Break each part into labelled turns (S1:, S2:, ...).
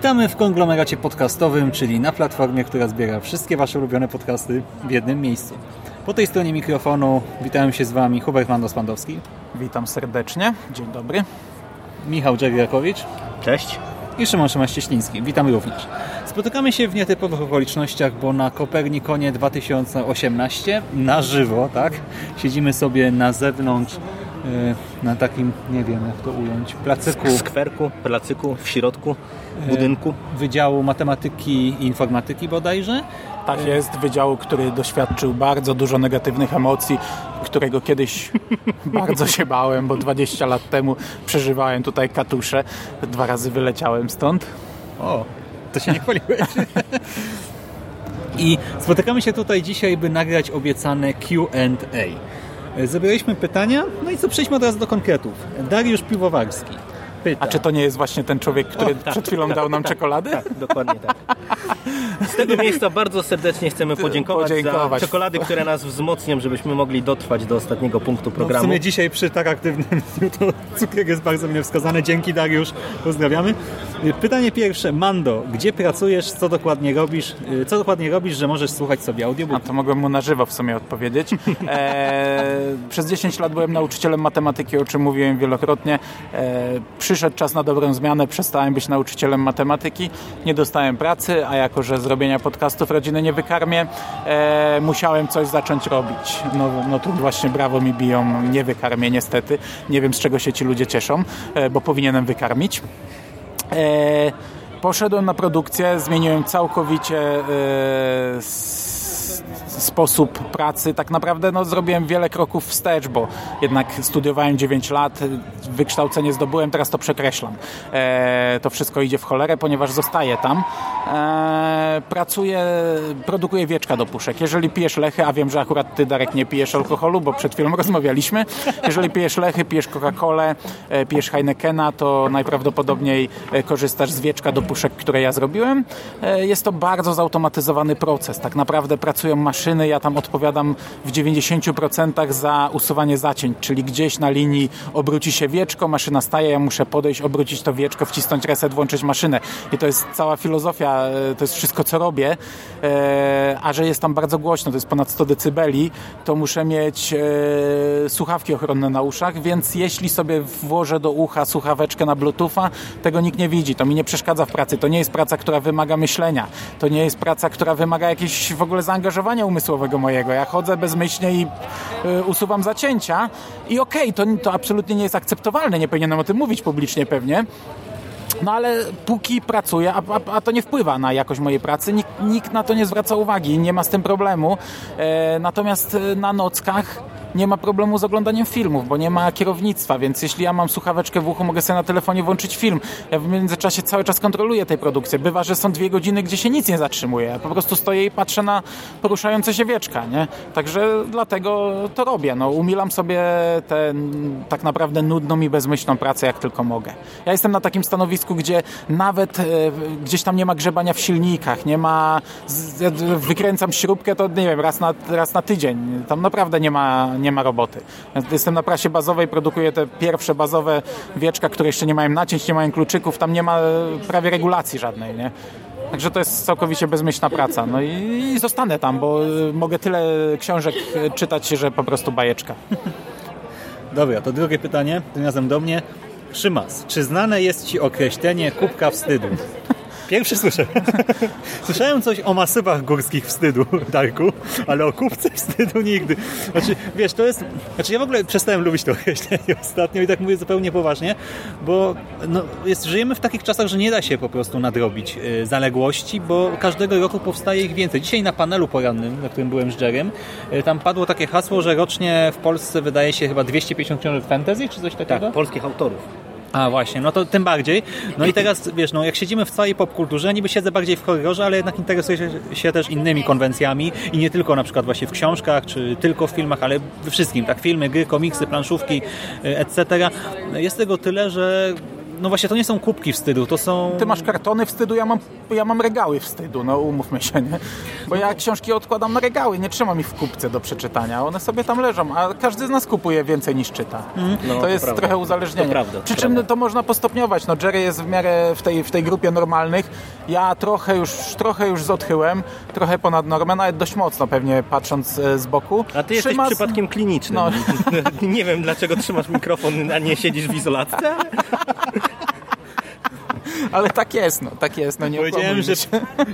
S1: Witamy w konglomeracie podcastowym, czyli na platformie, która zbiera wszystkie Wasze ulubione podcasty w jednym miejscu. Po tej stronie mikrofonu witają się z Wami Hubert Mandos-Pandowski,
S2: Witam serdecznie. Dzień dobry.
S1: Michał Dżegrakowicz
S3: Cześć.
S1: i Szymon Szymaś-Cieśliński. Witamy również. Spotykamy się w nietypowych okolicznościach, bo na Kopernikonie 2018 na żywo, tak? Siedzimy sobie na zewnątrz na takim, nie wiem jak to ująć, placyku
S3: W skwerku, placyku, w środku budynku.
S1: Wydziału Matematyki i Informatyki bodajże.
S2: Tak jest, wydziału, który doświadczył bardzo dużo negatywnych emocji, którego kiedyś bardzo się bałem, bo 20 lat temu przeżywałem tutaj katusze. Dwa razy wyleciałem stąd.
S1: O, to się nie chwaliłeś. I spotykamy się tutaj dzisiaj, by nagrać obiecane Q&A. Zebraliśmy pytania, no i co, przejdźmy od razu do konkretów. Dariusz Piwowarski pyta.
S2: A czy to nie jest właśnie ten człowiek, który przed chwilą dał nam czekoladę?
S3: Tak, dokładnie tak. Z tego miejsca bardzo serdecznie chcemy podziękować,
S2: podziękować.
S3: za czekolady, które nas wzmocnią, żebyśmy mogli dotrwać do ostatniego punktu
S1: No w
S3: programu.
S1: sumie dzisiaj przy tak aktywnym dniu to cukier jest bardzo mnie wskazany. Dzięki Dariusz, pozdrawiamy. Pytanie pierwsze. Mando, gdzie pracujesz, co dokładnie robisz, co dokładnie robisz, że możesz słuchać sobie
S2: A
S1: audiobooku?
S2: to mogłem mu na żywo w sumie odpowiedzieć. E, przez 10 lat byłem nauczycielem matematyki, o czym mówiłem wielokrotnie. E, przyszedł czas na dobrą zmianę, przestałem być nauczycielem matematyki, nie dostałem pracy, a jako, że z robienia podcastów rodziny nie wykarmię, e, musiałem coś zacząć robić. No, no tu właśnie brawo mi biją, nie wykarmię niestety. Nie wiem z czego się ci ludzie cieszą, e, bo powinienem wykarmić. E, poszedłem na produkcję, zmieniłem całkowicie e, sposób pracy. Tak naprawdę no, zrobiłem wiele kroków wstecz, bo jednak studiowałem 9 lat, wykształcenie zdobyłem, teraz to przekreślam. E, to wszystko idzie w cholerę, ponieważ zostaję tam. E, pracuję, produkuję wieczka do puszek. Jeżeli pijesz lechy, a wiem, że akurat ty, Darek, nie pijesz alkoholu, bo przed chwilą rozmawialiśmy. Jeżeli pijesz lechy, pijesz Coca-Colę, e, pijesz Heinekena, to najprawdopodobniej e, korzystasz z wieczka do puszek, które ja zrobiłem. E, Jest to bardzo zautomatyzowany proces. Tak naprawdę pracują maszyny, ja tam odpowiadam w 90% za usuwanie zacięć, czyli gdzieś na linii obróci się wieczko, maszyna staje, ja muszę podejść, obrócić to wieczko, wcisnąć reset, włączyć maszynę. I to jest cała filozofia, e, to jest wszystko, co robię. E, A że jest tam bardzo głośno, to jest ponad 100 decybeli, to muszę mieć e, słuchawki ochronne na uszach, więc jeśli sobie włożę do ucha słuchaweczkę na bluetootha, tego nikt nie widzi, to mi nie przeszkadza w pracy. To nie jest praca, która wymaga myślenia. To nie jest praca, która wymaga jakiegoś w ogóle zaangażowania umysłowego mojego. Ja chodzę bezmyślnie i y, usuwam zacięcia i okej, to, to absolutnie nie jest akceptowalne, nie powinienem o tym mówić publicznie pewnie. No ale póki pracuję, a, a, a to nie wpływa na jakość mojej pracy, nikt, nikt na to nie zwraca uwagi, nie ma z tym problemu. E, natomiast e, na nockach nie ma problemu z oglądaniem filmów, bo nie ma kierownictwa, więc jeśli ja mam słuchaweczkę w uchu, mogę sobie na telefonie włączyć film. Ja w międzyczasie cały czas kontroluję tej produkcję. Bywa, że są dwie godziny, gdzie się nic nie zatrzymuje. Ja po prostu stoję i patrzę na poruszające się wieczka, nie? Także dlatego to robię. No, umilam sobie tę tak naprawdę nudną i bezmyślną pracę, jak tylko mogę. Ja jestem na takim stanowisku, gdzie nawet e, gdzieś tam nie ma grzebania w silnikach, nie ma... Z, wykręcam śrubkę, to nie wiem, raz na, raz na tydzień. Tam naprawdę nie ma, nie ma roboty. Jestem na prasie bazowej, produkuję te pierwsze bazowe wieczka, które jeszcze nie mają nacięć, nie mają kluczyków, tam nie ma e, prawie regulacji żadnej, nie? Także to jest całkowicie bezmyślna praca. No i, i zostanę tam, bo y, mogę tyle książek y, czytać, że po prostu bajeczka.
S1: Dobra, to drugie pytanie, tym razem do mnie. Szymas, czy znane jest Ci określenie kubka wstydu? Pierwszy słyszę. Słyszałem coś o masywach górskich wstydu, Darku, ale o kupce wstydu nigdy. Znaczy, wiesz, to jest... Znaczy, ja w ogóle przestałem lubić to określenie ostatnio i tak mówię zupełnie poważnie, bo no, jest, żyjemy w takich czasach, że nie da się po prostu nadrobić y, zaległości, bo każdego roku powstaje ich więcej. Dzisiaj na panelu porannym, na którym byłem z Jerem, y, tam padło takie hasło, że rocznie w Polsce wydaje się chyba 250 książek fantasy, czy coś takiego?
S3: Tak, polskich autorów.
S1: A właśnie, no to tym bardziej. No i teraz, wiesz, no jak siedzimy w całej popkulturze, niby siedzę bardziej w horrorze, ale jednak interesuję się, też innymi konwencjami i nie tylko na przykład właśnie w książkach, czy tylko w filmach, ale we wszystkim, tak, filmy, gry, komiksy, planszówki, y, etc. Jest tego tyle, że no właśnie to nie są kubki wstydu, to są...
S2: Ty masz kartony wstydu, ja mam, ja mam regały wstydu, no umówmy się, nie? Bo ja książki odkładam na regały, nie trzymam ich w kubce do przeczytania, one sobie tam leżą, a każdy z nas kupuje więcej niż czyta.
S3: No,
S2: to
S3: to
S2: jest
S3: prawda.
S2: trochę uzależnienie.
S3: To prawda, to
S2: Przy czym
S3: prawda.
S2: to można postopniować, no Jerry jest w miarę w tej, w tej grupie normalnych, ja trochę już, trochę już zodchyłem, trochę ponad normę, nawet dość mocno pewnie patrząc e, z boku.
S3: A ty jesteś przypadkiem klinicznym.
S2: No.
S3: nie wiem, dlaczego trzymasz mikrofon, a nie siedzisz w izolatce. ale-
S2: tak jest, no, tak jest, no nie
S1: Powiedziałem, że...
S2: się.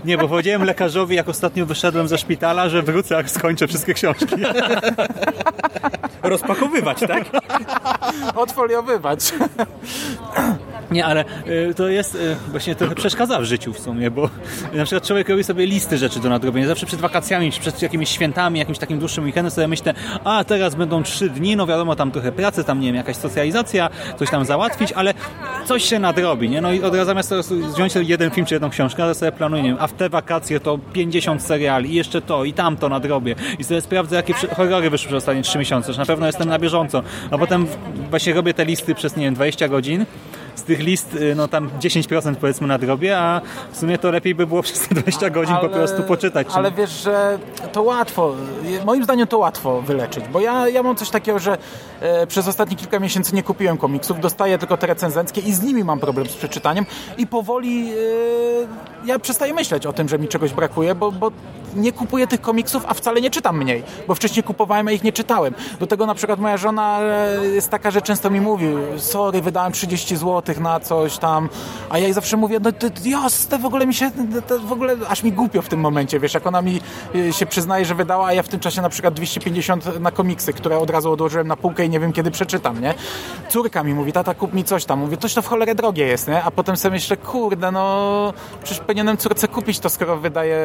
S1: Nie, bo powiedziałem lekarzowi, jak ostatnio wyszedłem ze szpitala, że wrócę, jak skończę wszystkie książki.
S3: Rozpakowywać, tak?
S2: Odfoliowywać.
S1: Nie, ale y, to jest y, właśnie trochę przeszkadza w życiu w sumie, bo na przykład człowiek robi sobie listy rzeczy do nadrobienia. Zawsze przed wakacjami, czy przed jakimiś świętami, jakimś takim dłuższym weekendem sobie myślę, a teraz będą trzy dni, no wiadomo, tam trochę pracy, tam nie wiem, jakaś socjalizacja, coś tam załatwić, ale coś się nadrobi, nie? No i od razu zamiast wziąć jeden film czy jedną książkę, to sobie planuję, nie wiem, a w te wakacje to 50 seriali i jeszcze to i tamto nadrobię i sobie sprawdzę, jakie horrory wyszły przez ostatnie 3 miesiące, że na pewno jestem na bieżąco, a potem właśnie robię te listy przez, nie wiem, 20 godzin z tych list, y, no tam 10% powiedzmy nadrobię, a w sumie to lepiej by było przez te 20 godzin po prostu poczytać.
S2: Ale wiesz, że to łatwo, moim zdaniem to łatwo wyleczyć, bo ja, ja mam coś takiego, że e, przez ostatnie kilka miesięcy nie kupiłem komiksów, dostaję tylko te recenzenckie i z nimi mam problem z przeczytaniem i powoli e, ja przestaję myśleć o tym, że mi czegoś brakuje, bo, bo nie kupuję tych komiksów, a wcale nie czytam mniej, bo wcześniej kupowałem, a ich nie czytałem. Do tego na przykład moja żona e, jest taka, że często mi mówi, sorry, wydałem 30 zł na coś tam, a ja jej zawsze mówię, no to jasne, w ogóle mi się, w ogóle aż mi głupio w tym momencie, wiesz, jak ona mi e, się przyznaje, że wydała, a ja w tym czasie na przykład 250 na komiksy, które od razu odłożyłem na półkę i nie wiem kiedy przeczytam, nie? Córka mi mówi, tata kup mi coś tam, mówię, toś to w cholerę drogie jest, nie? A potem sobie myślę, kurde, no przecież powinienem córce kupić to, skoro wydaje...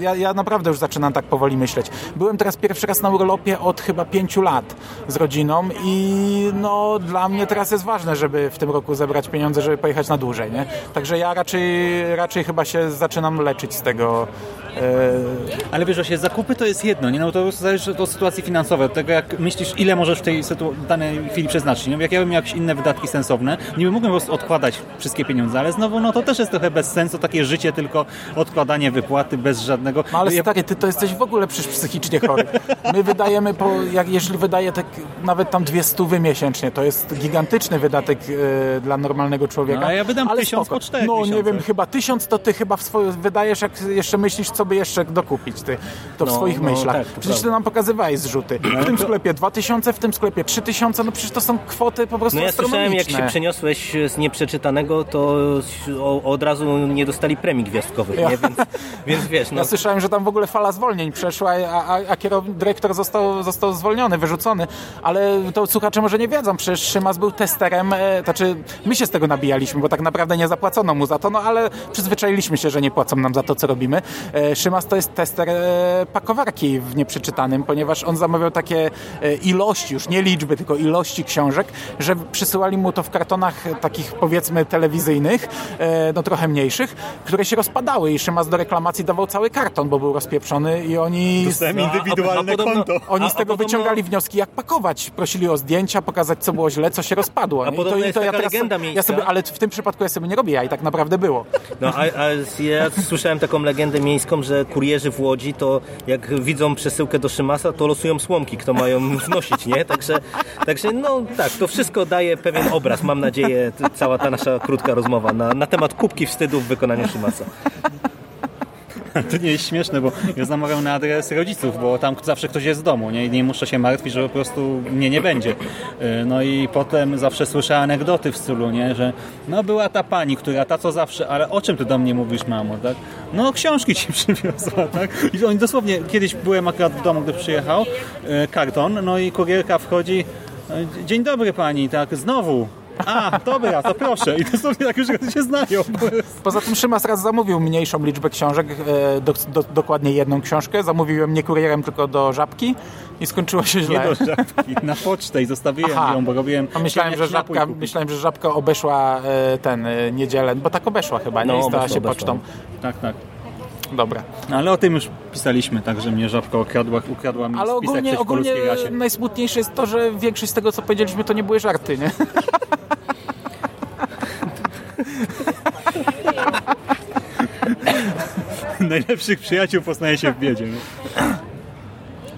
S2: Ja, ja naprawdę już zaczynam tak powoli myśleć. Byłem teraz pierwszy raz na urlopie od chyba pięciu lat z rodziną i no dla mnie teraz jest ważne, żeby w tym roku zebrać pieniądze, żeby pojechać na dłużej, nie? Także ja raczej, raczej chyba się zaczynam leczyć z tego. E,
S1: Ale wiesz, że zakupy to jest jedno, nie? No to zależy od sytuacji finansowej, od tego jak myślisz, ile możesz w tej danej chwili przeznaczyć. Nie? Jak ja bym miał jakieś inne wydatki sensowne, nie mógłbym po prostu odkładać wszystkie pieniądze, ale znowu no to też jest trochę bez sensu, takie życie tylko odkładanie wypłaty bez żadnego...
S2: No ale
S1: Ja-
S2: stary, ty to jesteś w ogóle przecież psychicznie chory. My wydajemy, po, jak, jeżeli wydaje tak nawet tam dwie stówy miesięcznie, to jest gigantyczny wydatek e, dla normalnego człowieka.
S1: No, a ja wydam
S2: Ale
S1: tysiąc
S2: spoko.
S1: po cztery
S2: No nie wiem, chyba tysiąc to ty chyba w swoje, wydajesz, jak jeszcze myślisz, co by jeszcze dokupić ty. To w
S3: No,
S2: swoich
S3: no,
S2: myślach.
S3: tak,
S2: przecież ty
S3: prawda.
S2: nam pokazywałeś zrzuty. W tym sklepie dwa tysiące, w tym sklepie trzy tysiące, no przecież to są kwoty po prostu
S3: No ja słyszałem, jak się przeniosłeś z nieprzeczytanego, to od razu nie dostali premii gwiazdkowych,
S2: Ja-
S3: nie? Więc, więc wiesz, no,
S2: Ja słyszałem, że tam w ogóle fala zwolnień przeszła, a, a, a kierow, dyrektor został, został zwolniony, wyrzucony. Ale to słuchacze może nie wiedzą, przecież Szymas był testerem, e, znaczy my się z tego nabijaliśmy, bo tak naprawdę nie zapłacono mu za to, no ale przyzwyczailiśmy się, że nie płacą nam za to, co robimy. E, Szymas to jest tester e, pakowarki w nieprzeczytanym, ponieważ on zamawiał takie e, ilości, już nie liczby, tylko ilości książek, że przysyłali mu to w kartonach takich powiedzmy telewizyjnych, e, no trochę mniejszych, które się rozpadały i Szymas do reklamacji dawał cały karton, bo był rozpieprzony i oni...
S1: Dostałem
S3: No, a-
S1: indywidualne
S3: a podobno-
S1: konto.
S2: Oni
S3: A-
S2: z tego
S3: a
S2: wyciągali wnioski, jak pakować. Prosili o zdjęcia, pokazać, co było źle, co się rozpadło.
S3: A
S2: nie?
S3: podobno jest taka legenda
S2: ja sobie, Ale w tym przypadku ja sobie nie robię, ja i tak naprawdę było.
S3: No, a, a ja słyszałem taką legendę miejską, że kurierzy w Łodzi to jak widzą przesyłkę do Szymasa, to losują słomki, kto mają wnosić, nie? Także, także no tak, to wszystko daje pewien obraz, mam nadzieję, cała ta nasza krótka rozmowa na, na temat kubki wstydu w wykonaniu Szymasa.
S1: To nie jest śmieszne, bo ja zamawiam na adres rodziców, bo tam zawsze ktoś jest w domu, nie? Nie muszę się martwić, że po prostu mnie nie będzie. Yy, No i potem zawsze słyszę anegdoty w stylu, nie? Że no była ta pani, która ta co zawsze, ale o czym ty do mnie mówisz, mamo, tak? No książki ci przywiozła, tak? I oni dosłownie, kiedyś byłem akurat w domu, gdy przyjechał, yy, karton, no i kurierka wchodzi, dzień dobry pani, tak, znowu A, dobra, to proszę. I dosłownie tak już się znają.
S2: Poza tym Szymas raz zamówił mniejszą liczbę książek, e, do, do, dokładnie jedną książkę. Zamówił ją nie kurierem, tylko do żabki i skończyło się
S1: Nie
S2: źle.
S1: do żabki. Na pocztę i zostawiłem
S2: Aha.
S1: ją, bo robiłem...
S2: A myślałem, że żabka, myślałem, że żabka obeszła e, ten e, niedzielę, bo tak obeszła chyba, nie?
S3: No,
S2: I stała się
S3: obeszła.
S2: pocztą.
S1: Tak, tak.
S2: Dobra.
S1: No, ale o tym już pisaliśmy, także mnie żabka okradła, ukradła mi
S2: Ale
S1: spisek
S2: ogólnie, ogólnie najsmutniejsze jest to, że większość z tego, co powiedzieliśmy, to nie były żarty, nie?
S1: Najlepszych przyjaciół poznaje się w biedzie. Nie?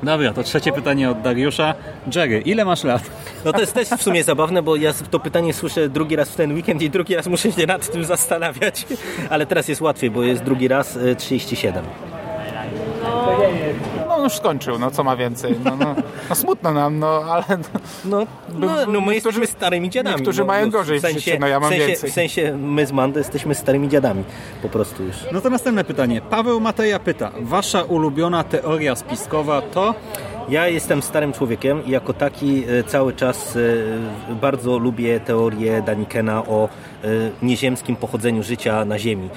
S1: Dobra, to trzecie pytanie od Dariusza. Jerry, ile masz lat?
S3: No to jest też w sumie zabawne, bo ja to pytanie słyszę drugi raz w ten weekend i drugi raz muszę się nad tym zastanawiać. Ale teraz jest łatwiej, bo jest drugi raz y, 37.
S2: No już skończył, no co ma więcej. No, no, no smutno nam, no ale
S3: No, no, no my jesteśmy starymi dziadami.
S2: niektórzy
S3: no,
S2: mają
S3: no,
S2: gorzej w życiu, no ja mam
S3: w sensie,
S2: więcej.
S3: W sensie my z Mando jesteśmy starymi dziadami po prostu już.
S1: No to następne pytanie. Paweł Mateja pyta. Wasza ulubiona teoria spiskowa to...
S3: Ja jestem starym człowiekiem i jako taki e, cały czas e, bardzo lubię teorię Danikena o e, nieziemskim pochodzeniu życia na Ziemi.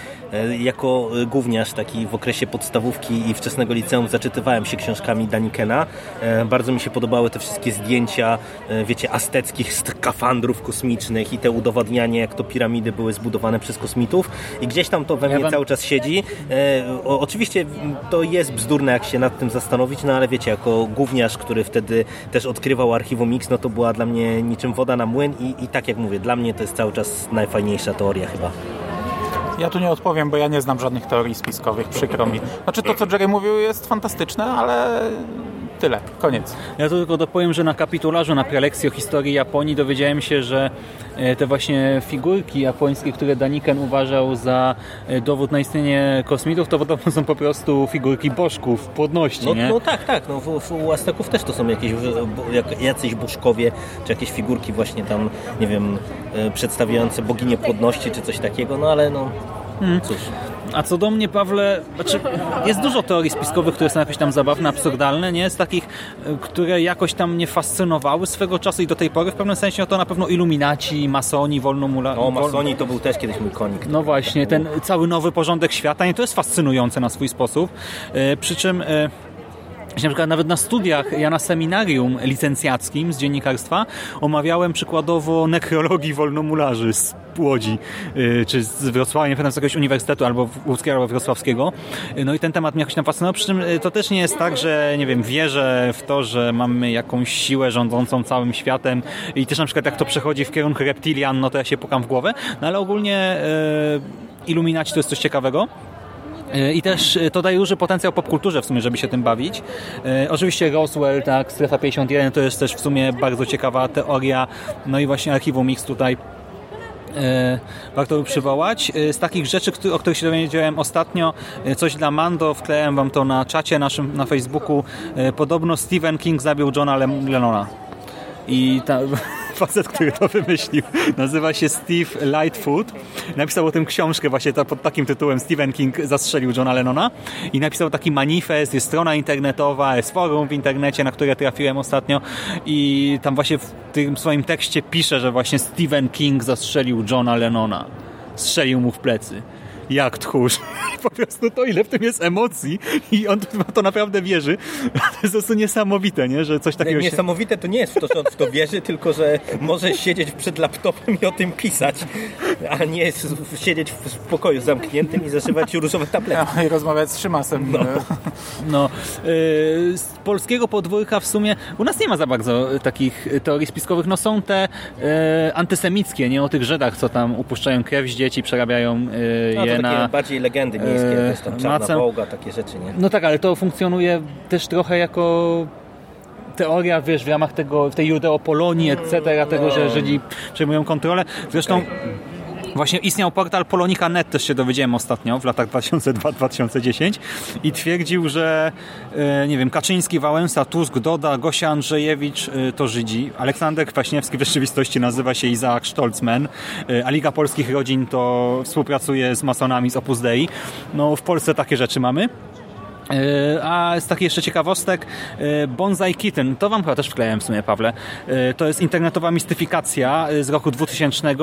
S3: Jako gówniarz taki w okresie podstawówki i wczesnego liceum zaczytywałem się książkami Danikena. Bardzo mi się podobały te wszystkie zdjęcia, wiecie, azteckich skafandrów kosmicznych i te udowadnianie, jak to piramidy były zbudowane przez kosmitów. I gdzieś tam to we mnie
S1: wam-
S3: cały czas siedzi. Oczywiście to jest bzdurne, jak się nad tym zastanowić, no ale wiecie, jako gówniarz, który wtedy też odkrywał archiwum X, no to była dla mnie niczym woda na młyn i, i tak jak mówię, dla mnie to jest cały czas najfajniejsza teoria chyba.
S2: ja tu nie odpowiem, bo ja nie znam żadnych teorii spiskowych, przykro mi. Znaczy to, co Jerry mówił jest fantastyczne, ale tyle, koniec.
S1: Ja tu tylko dopowiem, że na kapitularzu, na prelekcji o historii Japonii dowiedziałem się, że e, te właśnie figurki japońskie, które Daniken uważał za e, dowód na istnienie kosmitów, to podobno są po prostu figurki bożków, płodności,
S3: No,
S1: nie?
S3: no tak, tak, no, w, w, u Azteków też to są jakieś jacyś bożkowie, czy jakieś figurki właśnie tam, nie wiem, e, przedstawiające boginię płodności, czy coś takiego, no ale no, cóż.
S1: A co do mnie, Pawle, znaczy, jest dużo teorii spiskowych, które są jakieś tam zabawne, absurdalne, nie? Z takich, e, które jakoś tam mnie fascynowały swego czasu i do tej pory w pewnym sensie no to na pewno iluminaci, masoni, wolnomula...
S3: O, masoni to był też kiedyś mój konik.
S1: No właśnie, ten cały nowy porządek świata, i to jest fascynujące na swój sposób. E, Przy czym e, na przykład nawet na studiach, ja na seminarium licencjackim z dziennikarstwa omawiałem przykładowo nekrologii wolnomularzy z Łodzi, e, czy z Wrocławia, nie pamiętam z jakiegoś uniwersytetu, albo łódzkiego, albo wrocławskiego. E, No i ten temat mnie jakoś tam fascynował, przy czym e, to też nie jest tak, że nie wiem, wierzę w to, że mamy jakąś siłę rządzącą całym światem i też na przykład jak to przechodzi w kierunku reptilian, no to ja się pukam w głowę, no ale ogólnie Illuminaci to jest coś ciekawego. I też e, to daje duży potencjał popkulturze w sumie, żeby się tym bawić. E, oczywiście Roswell, tak, Strefa 51 to jest też w sumie bardzo ciekawa teoria. No i właśnie Archiwum Mix tutaj e, warto by przywołać. Z takich rzeczy, o których się dowiedziałem ostatnio, coś dla Mando, wklejałem wam to na czacie naszym na Facebooku. Podobno Stephen King zabił Johna Lennona. I ta, facet, który to wymyślił, nazywa się Steve Lightfoot. Napisał o tym książkę właśnie pod takim tytułem Stephen King zastrzelił Johna Lennona i napisał taki manifest, jest strona internetowa, jest forum w internecie, na które trafiłem ostatnio i tam właśnie w tym swoim tekście pisze, że właśnie Stephen King zastrzelił Johna Lennona. Strzelił mu w plecy. Jak tchórz. I po prostu to, ile w tym jest emocji i on w to naprawdę wierzy. To jest po prostu niesamowite, nie? że coś takiego się...
S3: Niesamowite to nie jest to, że on w to wierzy, tylko że może siedzieć przed laptopem i o tym pisać, a nie siedzieć w pokoju zamkniętym i zażywać różowe tablety.
S2: I rozmawiać z Szymasem. No.
S1: No, yy, z polskiego podwórka w sumie u nas nie ma za bardzo takich teorii spiskowych. No są te yy, antysemickie, nie o tych Żydach, co tam upuszczają krew z dzieci, przerabiają yy,
S3: No
S1: je
S3: takie
S1: na...
S3: bardziej legendy miejskie,
S1: e,
S3: tam czarna
S1: macem.
S3: wołga, takie rzeczy, nie?
S1: No tak, ale to funkcjonuje też trochę jako teoria, wiesz, w ramach tego, tej Judeopolonii, etc., tego, że Żydzi przejmują kontrolę. Zresztą Właśnie istniał portal Polonika.net, też się dowiedziałem ostatnio, w latach 2002-2010 i twierdził, że e, nie wiem, Kaczyński, Wałęsa, Tusk, Doda, Gosia Andrzejewicz e, to Żydzi. Aleksander Kwaśniewski w rzeczywistości nazywa się Izaak Stolzman, e, a Liga Polskich Rodzin to współpracuje z masonami z Opus Dei. No w Polsce takie rzeczy mamy. E, A z takich jeszcze ciekawostek, e, Bonsai Kitten, to wam chyba też wklejałem w sumie, Pawle. E, To jest internetowa mistyfikacja z roku 2000.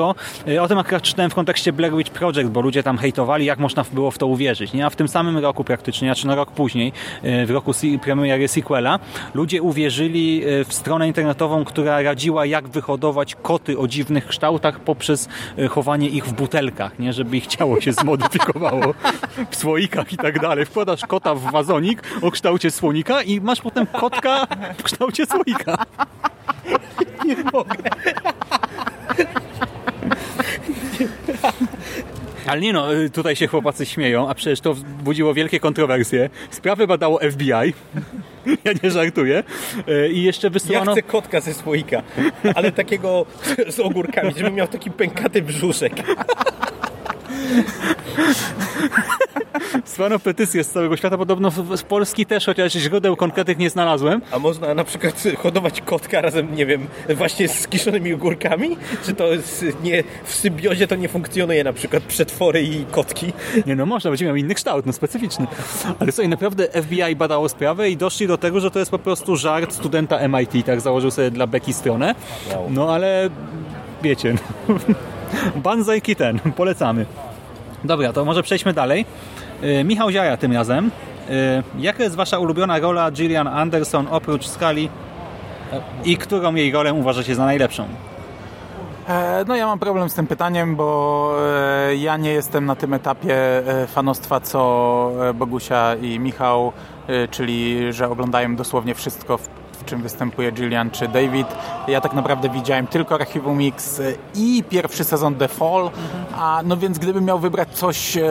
S1: E, O tym akurat czytałem w kontekście Blair Witch Project, bo ludzie tam hejtowali, jak można było w to uwierzyć. Nie? A w tym samym roku praktycznie, znaczy no rok później, w roku premiery sequela, ludzie uwierzyli w stronę internetową, która radziła, jak wyhodować koty o dziwnych kształtach poprzez chowanie ich w butelkach, nie? żeby ich ciało się zmodyfikowało w słoikach i tak dalej. Wkładasz kota w wazonik o kształcie słonika i masz potem kotka w kształcie słoika. Nie mogę. Ale nie no, y, tutaj się chłopacy śmieją, a przecież to budziło wielkie kontrowersje. Sprawę badało FBI. Ja nie żartuję. Y, I jeszcze
S3: Ja
S1: wysłano...
S3: chcę kotka ze słoika, ale takiego z ogórkami, żeby miał taki pękaty brzuszek.
S1: Wysłano petycję z całego świata. Podobno z Polski też, chociaż źródeł konkretnych nie znalazłem.
S3: A można na przykład hodować kotka razem, nie wiem, właśnie z kiszonymi ogórkami? Czy to nie, w symbiozie to nie funkcjonuje na przykład przetwory i kotki?
S1: Nie no, można, będzie miał inny kształt, no specyficzny. Ale słuchaj, naprawdę FBI badało sprawę i doszli do tego, że to jest po prostu żart studenta MIT, tak założył sobie dla Beki stronę. No ale wiecie, no. Banzai Kitten, polecamy. Dobra, to może przejdźmy dalej. Yy, Michał Ziaja tym razem. Yy, jaka jest wasza ulubiona rola Gillian Anderson oprócz Skali i którą jej rolę uważacie za najlepszą?
S2: E, No ja mam problem z tym pytaniem, bo e, ja nie jestem na tym etapie e, fanostwa co e, Bogusia i Michał, e, czyli że oglądają dosłownie wszystko, w czym występuje Gillian czy David. Ja tak naprawdę widziałem tylko Archiwum Mix e, i pierwszy sezon The Fall, a no więc gdybym miał wybrać coś, e,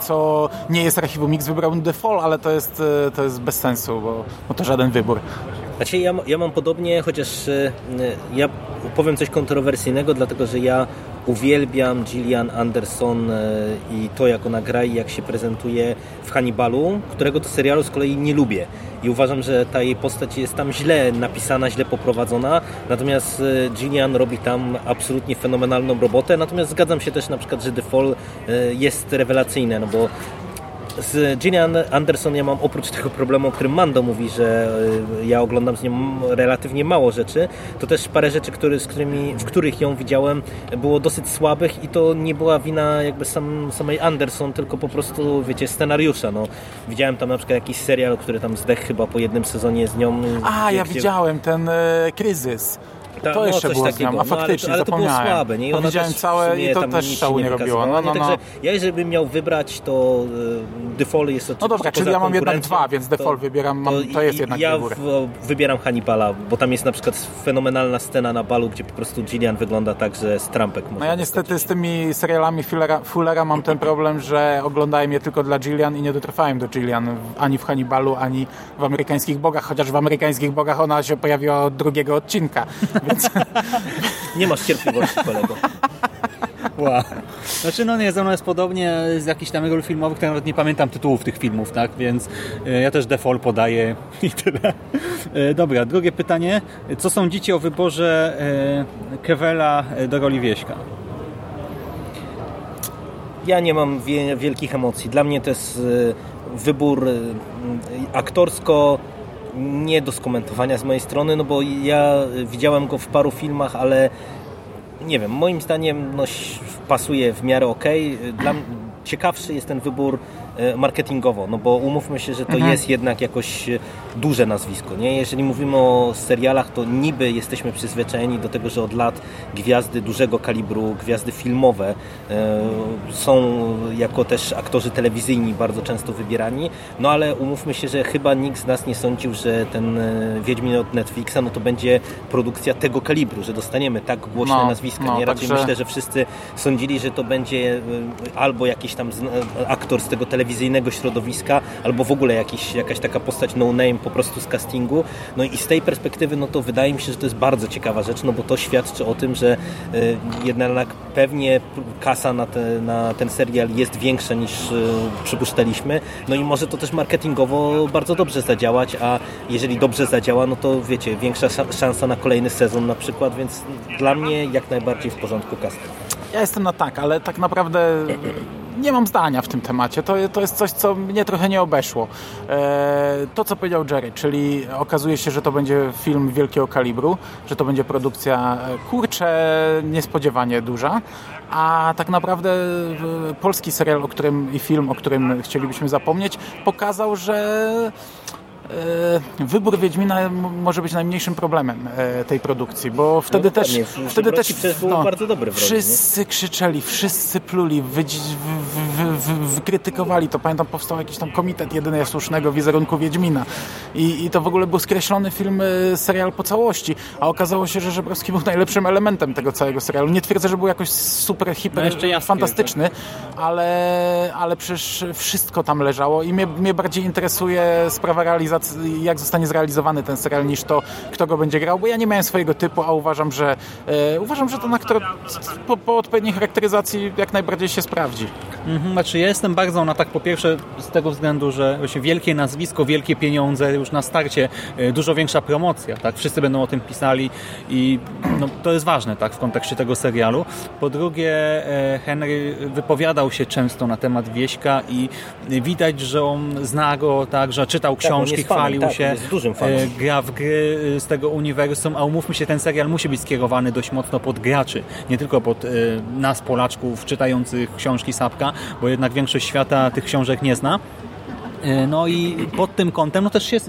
S2: co nie jest Archiwum Mix, wybrałbym The Fall, ale to jest, e, to jest bez sensu, bo, bo to żaden wybór.
S3: Znaczy ja, ja mam podobnie, chociaż y, ja powiem coś kontrowersyjnego, dlatego że ja uwielbiam Gillian Anderson y, i to jak ona gra i jak się prezentuje w Hannibalu, którego to serialu z kolei nie lubię. I uważam, że ta jej postać jest tam źle napisana, źle poprowadzona, natomiast y, Gillian robi tam absolutnie fenomenalną robotę, natomiast zgadzam się też na przykład, że The Fall y, jest rewelacyjne, no bo z Gillian Anderson ja mam oprócz tego problemu, o którym Mando mówi, że y, ja oglądam z nią relatywnie mało rzeczy, to też parę rzeczy, który, z którymi, w których ją widziałem było dosyć słabych i to nie była wina jakby sam, samej Anderson, tylko po prostu, wiecie, scenariusza. No, widziałem tam na przykład jakiś serial, który tam zdech chyba po jednym sezonie z nią.
S2: A, ja
S3: gdzie-
S2: widziałem ten e, kryzys.
S3: Ta-
S2: to
S3: no,
S2: jeszcze było
S3: takiego.
S2: z nią, a
S3: No, ale-
S2: faktycznie
S3: ale to było słabe, nie? I
S2: To
S3: ona
S2: widziałem całe i to też szału nie robiło. No, no,
S3: nie?
S2: no.
S3: Także ja jeżeli bym miał wybrać, to y, Fall jest oczywiście
S2: No dobra, czyli ja mam jednak dwa, więc The Fall wybieram, mam, to jest jednak
S3: ja w, wybieram Hannibala, bo tam jest na przykład fenomenalna scena na balu, gdzie po prostu Gillian wygląda tak, że z trampek
S2: No ja niestety z tymi serialami Fullera, Fullera mam ten problem, że oglądałem je tylko dla Gillian i nie dotrwałem do Gillian ani w Hannibalu, ani w Amerykańskich Bogach, chociaż w Amerykańskich Bogach ona się pojawiła od drugiego odcinka,
S3: Nie masz cierpliwości, kolego.
S1: Wow. Znaczy, no nie, ze mną jest podobnie z jakichś tam ról filmowych, nawet nie pamiętam tytułów tych filmów, tak, więc e, ja też default podaję i tyle. E, Dobra, drugie pytanie. Co sądzicie o wyborze e, Kewela do roli Wieśka?
S3: Ja nie mam wie, wielkich emocji. Dla mnie to jest wybór aktorsko nie do skomentowania z mojej strony, no bo ja widziałem go w paru filmach, ale nie wiem, moim zdaniem no, pasuje w miarę ok. Dla ciekawszy jest ten wybór marketingowo, no bo umówmy się, że to jest jednak jakoś e, duże nazwisko, nie? Jeżeli mówimy o serialach, to niby jesteśmy przyzwyczajeni do tego, że od lat gwiazdy dużego kalibru, gwiazdy filmowe e, są jako też aktorzy telewizyjni bardzo często wybierani, no ale umówmy się, że chyba nikt z nas nie sądził, że ten e, Wiedźmin od Netflixa, no to będzie produkcja tego kalibru, że dostaniemy tak głośne
S2: No,
S3: nazwiska,
S2: no,
S3: nie? Raczej
S2: także-
S3: myślę, że wszyscy sądzili, że to będzie albo jakiś tam aktor z tego telewizyjnego środowiska, albo w ogóle jakiś, jakaś taka postać no name po prostu z castingu. No i z tej perspektywy, no to wydaje mi się, że to jest bardzo ciekawa rzecz, no bo to świadczy o tym, że y, jednak pewnie kasa na, te, na ten serial jest większa niż y, przypuszczaliśmy. No i może to też marketingowo bardzo dobrze zadziałać, a jeżeli dobrze zadziała, no to wiecie, większa sza- szansa na kolejny sezon na przykład, więc dla mnie jak najbardziej w porządku casting.
S2: ja jestem na tak, ale tak naprawdę nie mam zdania w tym temacie. To, to jest coś, co mnie trochę nie obeszło. E, to, co powiedział Jerry, czyli okazuje się, że to będzie film wielkiego kalibru, że to będzie produkcja, e, kurczę, niespodziewanie duża, a tak naprawdę polski serial, o którym i film, o którym chcielibyśmy zapomnieć, pokazał, że wybór Wiedźmina może być najmniejszym problemem e, tej produkcji, bo wtedy
S3: No
S2: też wtedy też
S3: był bardzo dobry
S2: wszyscy krzyczeli, wszyscy pluli, wydzi- wy, wy, wy, wykrytykowali to. Pamiętam, powstał jakiś tam komitet jedynie słusznego wizerunku Wiedźmina I, i to w ogóle był skreślony film, e, serial po całości, a okazało się, że Żebrowski był najlepszym elementem tego całego serialu. Nie twierdzę, że był jakoś super, hiper,
S1: No jeszcze Jaskier,
S2: fantastyczny, ale, ale przecież wszystko tam leżało i mnie, mnie bardziej interesuje sprawa realizacji, jak zostanie zrealizowany ten serial, niż to, kto go będzie grał, bo ja nie miałem swojego typu, a uważam, że e, uważam, że ten aktor po, po odpowiedniej charakteryzacji jak najbardziej się sprawdzi.
S1: Mhm, znaczy ja jestem bardzo na tak po pierwsze z tego względu, że właśnie wielkie nazwisko, wielkie pieniądze już na starcie, e, dużo większa promocja, tak? Wszyscy będą o tym pisali i no, to jest ważne, tak? W kontekście tego serialu. Po drugie e, Henry wypowiadał się często na temat Wieśka i widać, że on zna go, tak? Że czytał
S3: on
S1: książki,
S3: fanem,
S1: chwalił
S3: tak,
S1: się, e, gra w gry z tego uniwersum, a umówmy się, ten serial musi być skierowany dość mocno pod graczy, nie tylko pod e, nas, Polaczków, czytających książki Sapka, bo jednak większość świata tych książek nie zna. E, No i pod tym kątem no też się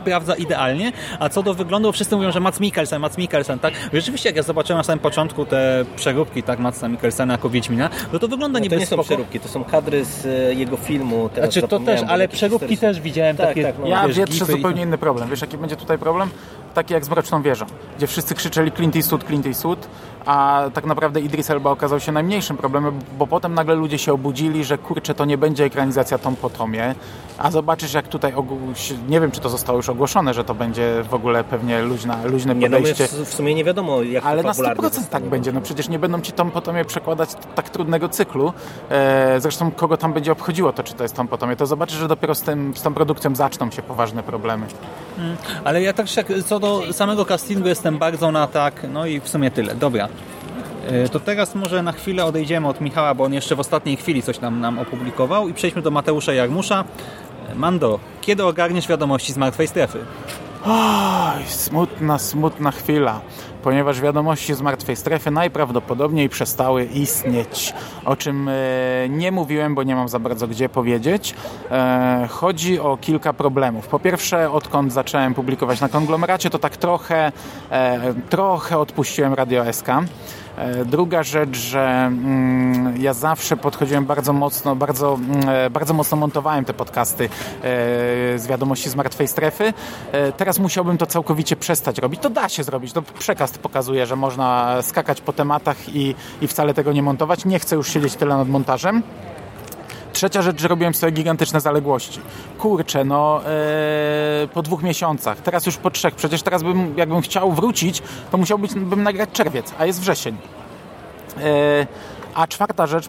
S1: sprawdza idealnie, a co do wyglądu, wszyscy mówią, że Mats Mikkelsen, Mats Mikkelsen, tak? Rzeczywiście, jak ja zobaczyłem na samym początku te przeróbki, tak, Matsa Mikkelsena jako Wiedźmina, no to wygląda
S3: No
S1: niby
S3: to nie są
S1: spoko.
S3: przeróbki, to są kadry z e, jego filmu. Teraz
S1: Znaczy to też, ale przeróbki
S3: są.
S1: też widziałem
S3: Tak,
S1: takie,
S3: tak, no.
S2: Ja
S1: wiesz,
S2: wietrzę
S1: gify i
S2: zupełnie inny problem. Wiesz, jaki będzie tutaj problem? Taki jak z Mroczną Wieżą, gdzie wszyscy krzyczeli Clint Eastwood, Clint Eastwood, a tak naprawdę Idris Elba okazał się najmniejszym problemem, bo potem nagle ludzie się obudzili, że kurczę, to nie będzie ekranizacja Tom po Tomie, a zobaczysz jak tutaj, nie wiem czy to zostało już ogłoszone, że to będzie w ogóle pewnie luźna, luźne
S3: Nie, no
S2: podejście.
S3: w, w sumie nie wiadomo, jak
S2: Ale na
S3: fabularnie
S2: 100% tak będzie. No przecież nie będą ci Tom Potomie przekładać tak trudnego cyklu. E, zresztą kogo tam będzie obchodziło to, czy to jest Tom Potomie, to zobaczysz, że dopiero z, tym, z tą produkcją zaczną się poważne problemy.
S1: Ale ja też jak co do samego castingu jestem bardzo na tak, no i w sumie tyle. Dobra. E, To teraz może na chwilę odejdziemy od Michała, bo on jeszcze w ostatniej chwili coś nam, nam opublikował i przejdźmy do Mateusza Jarmusza. E, Mando, kiedy ogarniesz wiadomości z martwej strefy?
S2: Oj, smutna, smutna chwila, ponieważ wiadomości z martwej strefy najprawdopodobniej przestały istnieć, o czym e, nie mówiłem, bo nie mam za bardzo gdzie powiedzieć. Chodzi o kilka problemów. Po pierwsze, odkąd zacząłem publikować na konglomeracie, to tak trochę, trochę odpuściłem Radio SK. E, Druga rzecz, że mm, ja zawsze podchodziłem bardzo mocno, bardzo, mm, e, bardzo mocno montowałem te podcasty e, z wiadomości z martwej strefy. Teraz musiałbym to całkowicie przestać robić. To da się zrobić. To przekaz pokazuje, że można skakać po tematach i, i wcale tego nie montować. Nie chcę już siedzieć tyle nad montażem. Trzecia rzecz, że robiłem sobie gigantyczne zaległości. Kurczę, no e, po dwóch miesiącach, teraz już po trzech. Przecież teraz bym, jakbym chciał wrócić, to musiałbym bym nagrać czerwiec, a jest wrzesień. E, a czwarta rzecz,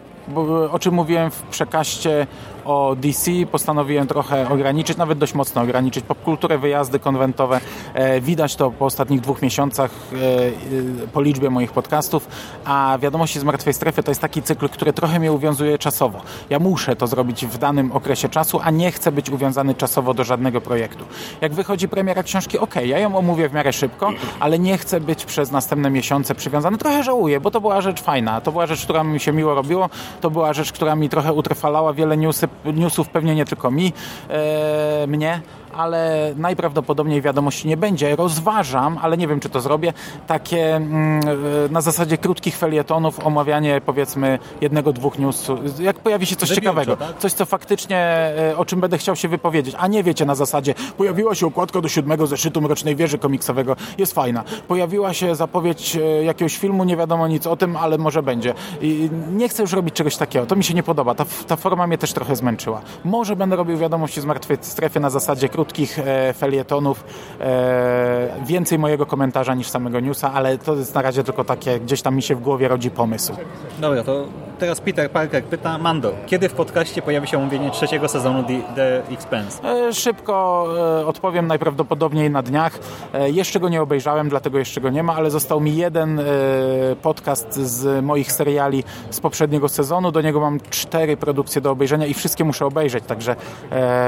S2: o czym mówiłem w przekaście o DC, postanowiłem trochę ograniczyć, nawet dość mocno ograniczyć popkulturę, wyjazdy konwentowe. E, widać to po ostatnich dwóch miesiącach e, e, po liczbie moich podcastów, a wiadomości z martwej strefy to jest taki cykl, który trochę mnie uwiązuje czasowo. Ja muszę to zrobić w danym okresie czasu, a nie chcę być uwiązany czasowo do żadnego projektu. Jak wychodzi premiera książki, ok, ja ją omówię w miarę szybko, ale nie chcę być przez następne miesiące przywiązany. Trochę żałuję, bo to była rzecz fajna. To była rzecz, która mi się miło robiło. To była rzecz, która mi trochę utrwalała wiele newsy, newsów, pewnie nie tylko mi, e, mnie, ale najprawdopodobniej wiadomości nie będzie. Rozważam, ale nie wiem, czy to zrobię, takie mm, e, na zasadzie krótkich felietonów, omawianie powiedzmy jednego, dwóch newsów. Jak pojawi się coś ciekawego,
S1: tak?
S2: coś, co faktycznie, e, o czym będę chciał się wypowiedzieć, a nie wiecie na zasadzie, pojawiła się okładka do siódmego zeszytu Mrocznej Wieży komiksowego, jest fajna. Pojawiła się zapowiedź e, jakiegoś filmu, nie wiadomo nic o tym, ale może będzie. I nie chcę już robić czegoś takiego, to mi się nie podoba, ta, ta forma mnie też trochę zmęczyła. Może będę robił wiadomości z martwej strefy na zasadzie krótkich krótkich e, felietonów. E, więcej mojego komentarza niż samego newsa, ale to jest na razie tylko takie, gdzieś tam mi się w głowie rodzi pomysł.
S1: Dobra, to teraz Peter Parker pyta, Mando, kiedy w podcaście pojawi się omówienie trzeciego sezonu The, The Expanse?
S2: E, Szybko odpowiem, najprawdopodobniej na dniach. Jeszcze go nie obejrzałem, dlatego jeszcze go nie ma, ale został mi jeden podcast z moich seriali z poprzedniego sezonu. Do niego mam cztery produkcje do obejrzenia i wszystkie muszę obejrzeć, także,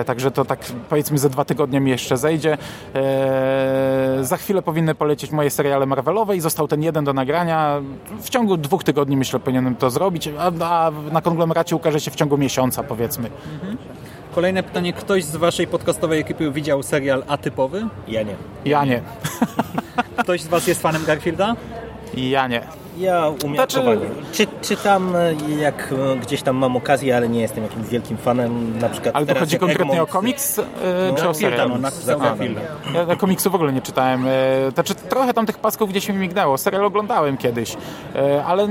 S2: także to tak powiedzmy za dwa tygodnie mi jeszcze zejdzie. E, Za chwilę powinny polecieć moje seriale Marvelowe i został ten jeden do nagrania. W ciągu dwóch tygodni myślę powinienem to zrobić, a, a na konglomeracie ukaże się w ciągu miesiąca powiedzmy.
S1: Kolejne pytanie, ktoś z waszej podcastowej ekipy widział serial Atypowy?
S3: Ja nie.
S2: Ja nie.
S1: Ktoś z was jest fanem Garfielda?
S2: Ja nie.
S3: Ja umiarkowanie.
S2: Znaczy-
S3: Czy, czytam e, jak e, gdzieś tam mam okazję, ale nie jestem jakimś wielkim fanem. Na przykład
S2: Ale to chodzi konkretnie o
S3: Egmont-
S2: komiks, yy,
S3: No,
S2: czy o serial?
S1: no.
S2: Ja na komiksu w ogóle nie czytałem. e, Znaczy, trochę tam tych pasków gdzieś mi mignęło. Serial oglądałem kiedyś, e, ale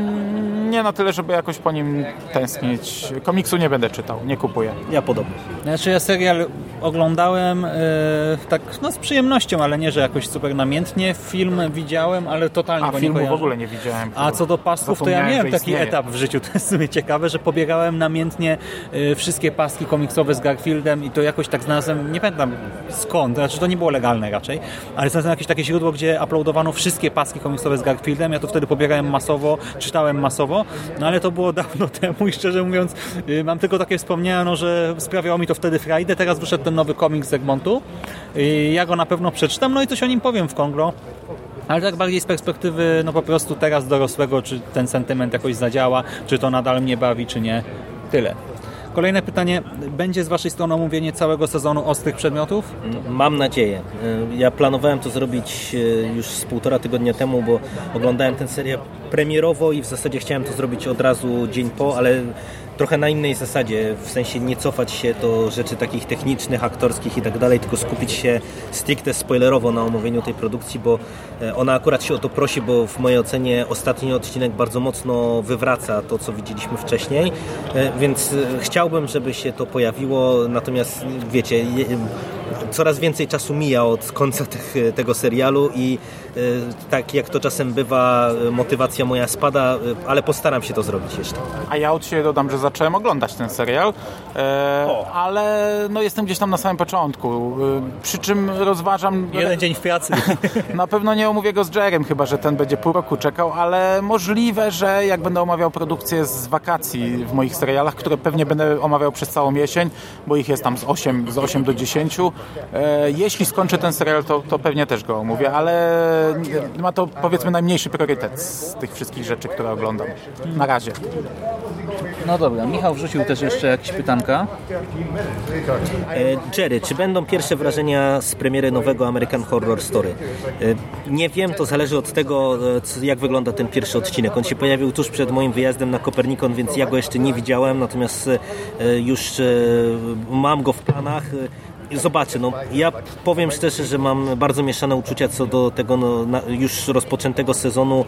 S2: nie na tyle, żeby jakoś po nim tęsknić. Komiksu nie będę czytał, nie kupuję.
S3: Ja podobnie.
S1: Znaczy ja serial oglądałem e, tak no, z przyjemnością, ale nie, że jakoś super namiętnie. Film widziałem, ale totalnie
S2: A
S1: go nie
S2: filmu w ogóle nie widziałem.
S1: A co do pasków, to ja miałem taki etap w życiu, to jest w sumie ciekawe, że pobiegałem namiętnie y, wszystkie paski komiksowe z Garfieldem i to jakoś tak znalazłem, nie pamiętam skąd, znaczy to nie było legalne raczej, ale znalazłem jakieś takie źródło, gdzie uploadowano wszystkie paski komiksowe z Garfieldem, ja to wtedy pobierałem masowo, czytałem masowo, no ale to było dawno temu i szczerze mówiąc y, mam tylko takie wspomnienia, no, że sprawiało mi to wtedy frajdę, teraz wyszedł ten nowy komiks z Egmontu, y, ja go na pewno przeczytam, no i coś o nim powiem w Kongro, ale tak bardziej z perspektywy, no po prostu teraz dorosłego, czy ten sentyment jakoś zadziała, czy to nadal mnie bawi, czy nie. Tyle. Kolejne pytanie. Będzie z Waszej strony omówienie całego sezonu ostrych przedmiotów?
S3: Mam nadzieję. E, Ja planowałem to zrobić e, już z półtora tygodnia temu, bo oglądałem tę serię premierowo i w zasadzie chciałem to zrobić od razu dzień po, ale trochę na innej zasadzie, w sensie nie cofać się do rzeczy takich technicznych, aktorskich i tak dalej, tylko skupić się stricte spoilerowo na omówieniu tej produkcji, bo e, ona akurat się o to prosi, bo w mojej ocenie ostatni odcinek bardzo mocno wywraca to, co widzieliśmy wcześniej, e, więc e, chciałbym, żeby się to pojawiło, natomiast wiecie, coraz więcej czasu mija od końca tych, tego serialu i tak jak to czasem bywa, e, motywacja moja spada, e, ale postaram się to zrobić jeszcze.
S2: A ja od siebie dodam, że zacząłem oglądać ten serial, e, ale no jestem gdzieś tam na samym początku. E, przy czym rozważam...
S1: Jeden dzień w pracy.
S2: Na pewno nie omówię go z Jerem, chyba że ten będzie pół roku czekał, ale możliwe, że jak będę omawiał produkcję z wakacji w moich serialach, które pewnie będę omawiał przez całą jesień, bo ich jest tam z 8, z 8 do 10. E, jeśli skończę ten serial, to, to pewnie też go omówię, ale ma to powiedzmy najmniejszy priorytet z tych wszystkich rzeczy, które oglądam. Na razie.
S1: No dobra, Michał wrzucił też jeszcze jakieś pytanka.
S3: E, Jerry, czy będą pierwsze wrażenia z premiery nowego American Horror Story? E, Nie wiem, to zależy od tego, e, jak wygląda ten pierwszy odcinek. On się pojawił tuż przed moim wyjazdem na Kopernikon, więc ja go jeszcze nie widziałem, natomiast e, już e, mam go w planach. Zobaczę, no. Ja powiem szczerze, że mam bardzo mieszane uczucia co do tego no, na, już rozpoczętego sezonu,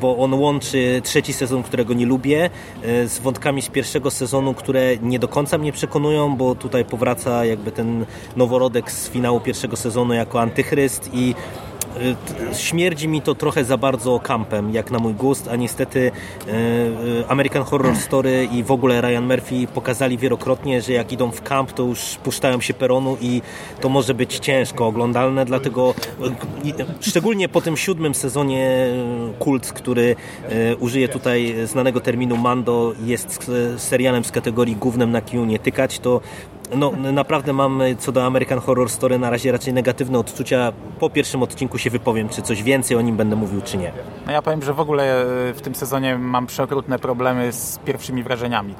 S3: bo on łączy trzeci sezon, którego nie lubię, e, z wątkami z pierwszego sezonu, które nie do końca mnie przekonują, bo tutaj powraca jakby ten noworodek z finału pierwszego sezonu jako antychryst i śmierdzi mi to trochę za bardzo kampem, jak na mój gust, a niestety e, e, American Horror Story i w ogóle Ryan Murphy pokazali wielokrotnie, że jak idą w kamp, to już puszczają się peronu i to może być ciężko oglądalne, dlatego szczególnie po tym siódmym sezonie Kult, który użyje tutaj znanego terminu Mando, jest serialem z kategorii głównym na kiju nie tykać, to no, naprawdę mam co do American Horror Story na razie raczej negatywne odczucia. Po pierwszym odcinku się wypowiem, czy coś więcej o nim będę mówił, czy nie.
S2: No ja powiem, że w ogóle e, w tym sezonie mam przeokrutne problemy z pierwszymi wrażeniami.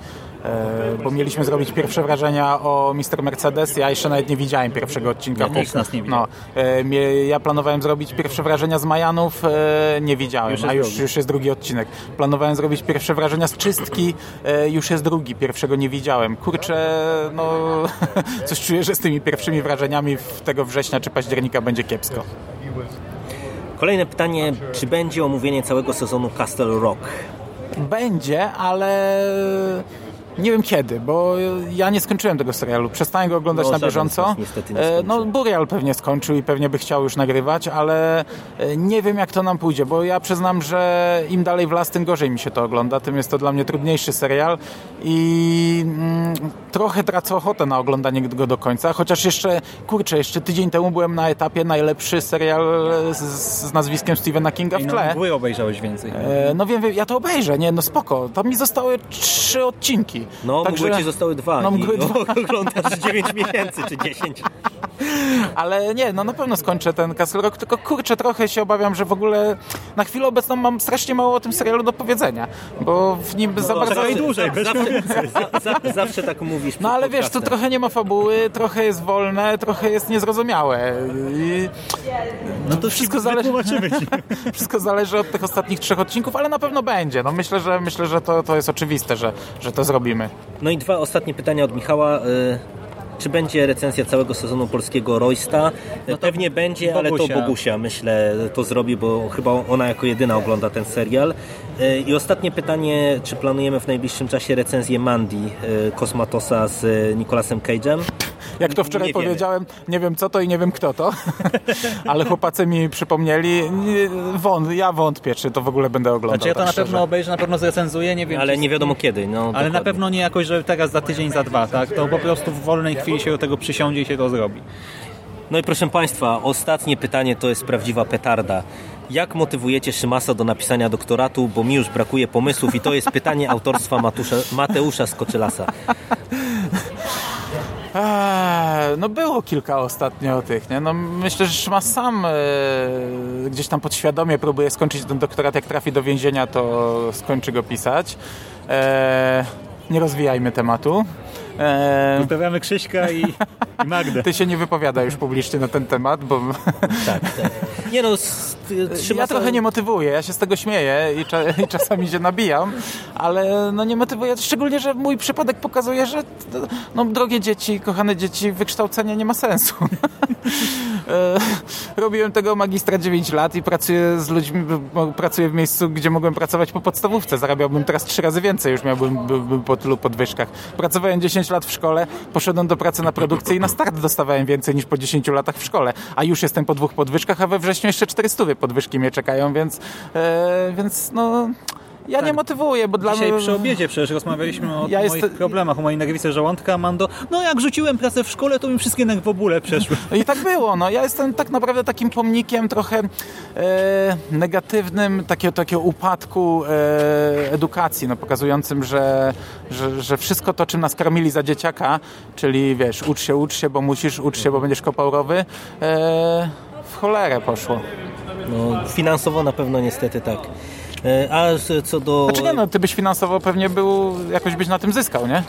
S2: E, Bo mieliśmy zrobić pierwsze wrażenia o Mr. Mercedes. Ja jeszcze nawet nie widziałem pierwszego odcinka.
S1: Nikt z nas nie.
S2: No, e, ja planowałem zrobić pierwsze wrażenia z Majanów, e, nie widziałem,
S1: Już
S2: a już,
S1: drugi.
S2: już jest drugi odcinek. Planowałem zrobić pierwsze wrażenia z czystki, już jest drugi, pierwszego nie widziałem. Kurczę, no coś czuję, że z tymi pierwszymi wrażeniami w tego września czy października będzie kiepsko.
S3: Kolejne pytanie, czy będzie omówienie całego sezonu Castle Rock?
S2: Będzie, ale Nie wiem kiedy, bo ja nie skończyłem tego serialu. Przestałem go oglądać
S3: No,
S2: na bieżąco.
S3: niestety nie
S2: E, no, Burial pewnie skończył i pewnie by chciał już nagrywać, ale e, nie wiem jak to nam pójdzie, bo ja przyznam, że im dalej w las, tym gorzej mi się to ogląda. Tym jest to dla mnie trudniejszy serial i mm, trochę tracę ochotę na oglądanie go do końca, chociaż jeszcze, kurczę, jeszcze tydzień temu byłem na etapie najlepszy serial z, z nazwiskiem Stephena Kinga w
S1: I
S2: tle.
S1: no, obejrzałeś więcej.
S2: E, No wiem, wiem, ja to obejrzę, nie, no spoko. Tam mi zostały trzy odcinki.
S3: No,
S2: Także-
S3: mgły ci zostały dwa
S2: No,
S3: i
S2: mgły dwa.
S3: oglądasz 9 miesięcy czy 10.
S2: Ale nie, no na pewno skończę ten Castle Rock, tylko kurczę, trochę się obawiam, że w ogóle na chwilę obecną mam strasznie mało o tym serialu do powiedzenia, bo w nim za bardzo...
S1: czekaj, dłużej,
S3: zawsze, za, za, zawsze tak mówisz.
S2: No ale wiesz, tu trochę nie ma fabuły, trochę jest wolne, trochę jest niezrozumiałe i
S1: No to
S2: wszystko
S1: wszystko
S2: zależy- wszystko zależy od tych ostatnich trzech odcinków, ale na pewno będzie. No myślę, że myślę, że to, to jest oczywiste, że, że to zrobimy.
S3: No i dwa ostatnie pytania od Michała. Y, Czy będzie recenzja całego sezonu polskiego Roysta? Pewnie będzie, ale to
S1: Bogusia.
S3: Bogusia myślę to zrobi, bo chyba ona jako jedyna ogląda ten serial. Y, I ostatnie pytanie, czy planujemy w najbliższym czasie recenzję Mandy Kosmatosa z Nicolasem Cage'em?
S2: Jak to wczoraj
S3: Nie wiemy.
S2: powiedziałem, nie wiem co to i nie wiem kto to, ale chłopacy mi przypomnieli, Nie, wąt, ja wątpię, czy to w ogóle będę oglądał.
S1: Znaczy ja to
S2: tak
S1: na
S2: szczerze.
S1: pewno obejrzę, na pewno zrecenzuję, nie wiem.
S3: Ale
S1: czy-
S3: nie wiadomo kiedy. No,
S1: Ale na
S3: dokładnie.
S1: pewno nie jakoś, że teraz za tydzień, za dwa, tak? To po prostu w wolnej chwili się do tego przysiądzie i się to zrobi.
S3: No i proszę Państwa, ostatnie pytanie to jest prawdziwa petarda. Jak motywujecie Szymasa do napisania doktoratu, bo mi już brakuje pomysłów i to jest pytanie autorstwa Matusza, Mateusza Skoczylasa.
S2: Eee, no było kilka ostatnio tych, nie? No myślę, że Szymas sam e, gdzieś tam podświadomie próbuje skończyć ten doktorat, jak trafi do więzienia, to skończy go pisać. Eee, nie rozwijajmy tematu. Eee,
S1: Pozdrawiamy Krzyśka i, i Magdę.
S2: ty się nie wypowiada już publicznie na ten temat, bo
S3: Tak, tak. Nie no, s-
S2: ja trochę nie motywuję, ja się z tego śmieję i, cza i czasami się nabijam, ale no nie motywuję, szczególnie, że mój przypadek pokazuje, że no, drogie dzieci, kochane dzieci, wykształcenie nie ma sensu. E, Robiłem tego magistra 9 lat i pracuję z ludźmi, pracuję w miejscu, gdzie mogłem pracować po podstawówce. Zarabiałbym teraz trzy razy więcej, już miałbym by, by po tylu podwyżkach. Pracowałem 10 lat w szkole, poszedłem do pracy na produkcję i na start dostawałem więcej niż po 10 latach w szkole. A już jestem po dwóch podwyżkach, a we wrześniu jeszcze 400 podwyżki mnie czekają, więc, e, więc no... Ja nie motywuję, bo dla
S1: Dzisiaj
S2: mnie...
S1: przy obiedzie przecież rozmawialiśmy o
S2: Ja
S1: moich
S2: jest-
S1: problemach, o mojej nerwicy żołądka, a Mando, no jak rzuciłem pracę w szkole, to mi wszystkie nerwobóle przeszły.
S2: I tak było. No. Ja jestem tak naprawdę takim pomnikiem trochę e, negatywnym takiego, takiego upadku e, edukacji, no, pokazującym, że, że, że wszystko to, czym nas karmili za dzieciaka, czyli wiesz, ucz się, ucz się, bo musisz, ucz się, bo będziesz kopał rowy, e, w cholerę poszło.
S3: No, finansowo na pewno niestety tak. E, A co do...
S2: Znaczy nie, no, ty byś finansowo pewnie był, jakoś byś na tym zyskał, nie?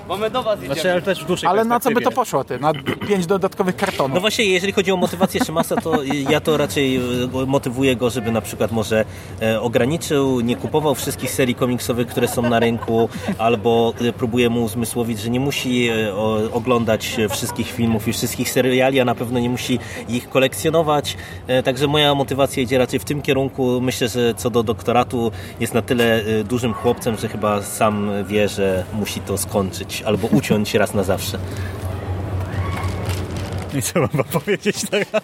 S1: Znaczy, ale też w dłuższej
S2: Ale na co by to poszło, ty? Na pięć dodatkowych
S3: No
S2: kartonów.
S3: właśnie, jeżeli chodzi o motywację Szymasa, to ja to raczej e, motywuję go, żeby na przykład może e, ograniczył, nie kupował wszystkich serii komiksowych, które są na rynku, albo próbuję mu uzmysłowić, że nie musi oglądać wszystkich filmów i wszystkich seriali, a na pewno nie musi ich kolekcjonować. Także moja motywacja idzie raczej w tym kierunku. Myślę, że co do doktoratu jest na tyle e, dużym chłopcem, że chyba sam wie, że musi to skończyć albo uciąć raz na zawsze.
S1: I co mam wam powiedzieć teraz?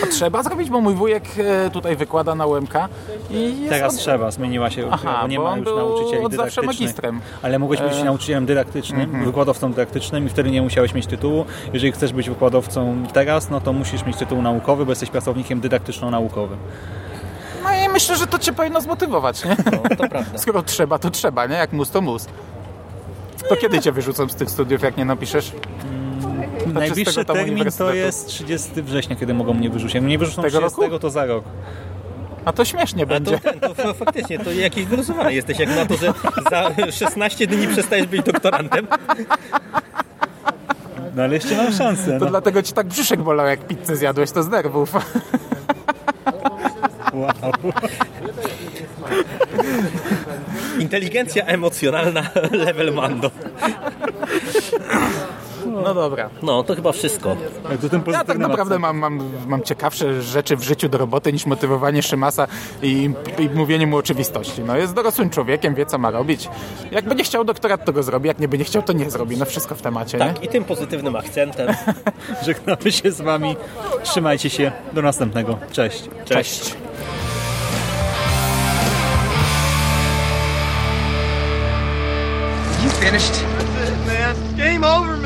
S2: To trzeba zrobić, bo mój wujek e, tutaj wykłada na UMK i
S1: Teraz
S2: od-
S1: trzeba, zmieniła się,
S2: Aha,
S1: bo nie
S2: bo
S1: ma już nauczycieli
S2: od zawsze magistrem.
S1: Ale mogłeś być
S2: E.
S1: Nauczycielem dydaktycznym, wykładowcą dydaktycznym i wtedy nie musiałeś mieć tytułu. Jeżeli chcesz być wykładowcą teraz, no to musisz mieć tytuł naukowy, bo jesteś pracownikiem dydaktyczno-naukowym.
S2: Myślę, że to cię powinno zmotywować, nie?
S3: No, to prawda.
S2: Skoro trzeba, to trzeba, nie? Jak mus, to mus. To kiedy cię wyrzucą z tych studiów, jak nie napiszesz?
S1: Najbliższy
S2: czystego tam
S1: termin to jest 30 września, kiedy mogą mnie wyrzucić. Jak mnie wyrzucą
S2: Tego
S1: 30,
S2: roku?
S1: to za rok.
S2: A to śmiesznie
S3: A
S2: będzie.
S3: to, ten, to fa- faktycznie, to jakiś wyluzowany jesteś, jak na to, że za 16 dni przestajesz być doktorantem.
S1: No ale jeszcze mam szansę.
S2: To
S1: No.
S2: dlatego ci tak brzuszek bolał, jak pizzę zjadłeś, to z nerwów.
S1: Wow.
S3: Inteligencja emocjonalna level Mando.
S2: No dobra.
S3: No, to chyba wszystko.
S1: Jak to ten
S2: Ja tak naprawdę mam, mam, mam ciekawsze rzeczy w życiu do roboty niż motywowanie Szymasa i, i mówienie mu oczywistości. No jest dorosłym człowiekiem, wie co ma robić. Jakby nie chciał doktorat, to go zrobi, jak nie by nie chciał, to nie zrobi. No wszystko w temacie, nie?
S3: Tak, i tym pozytywnym akcentem.
S1: Żegnamy się z wami. Trzymajcie się. Do następnego. Cześć.
S2: Cześć.
S4: You finished?
S5: man. Game over, man.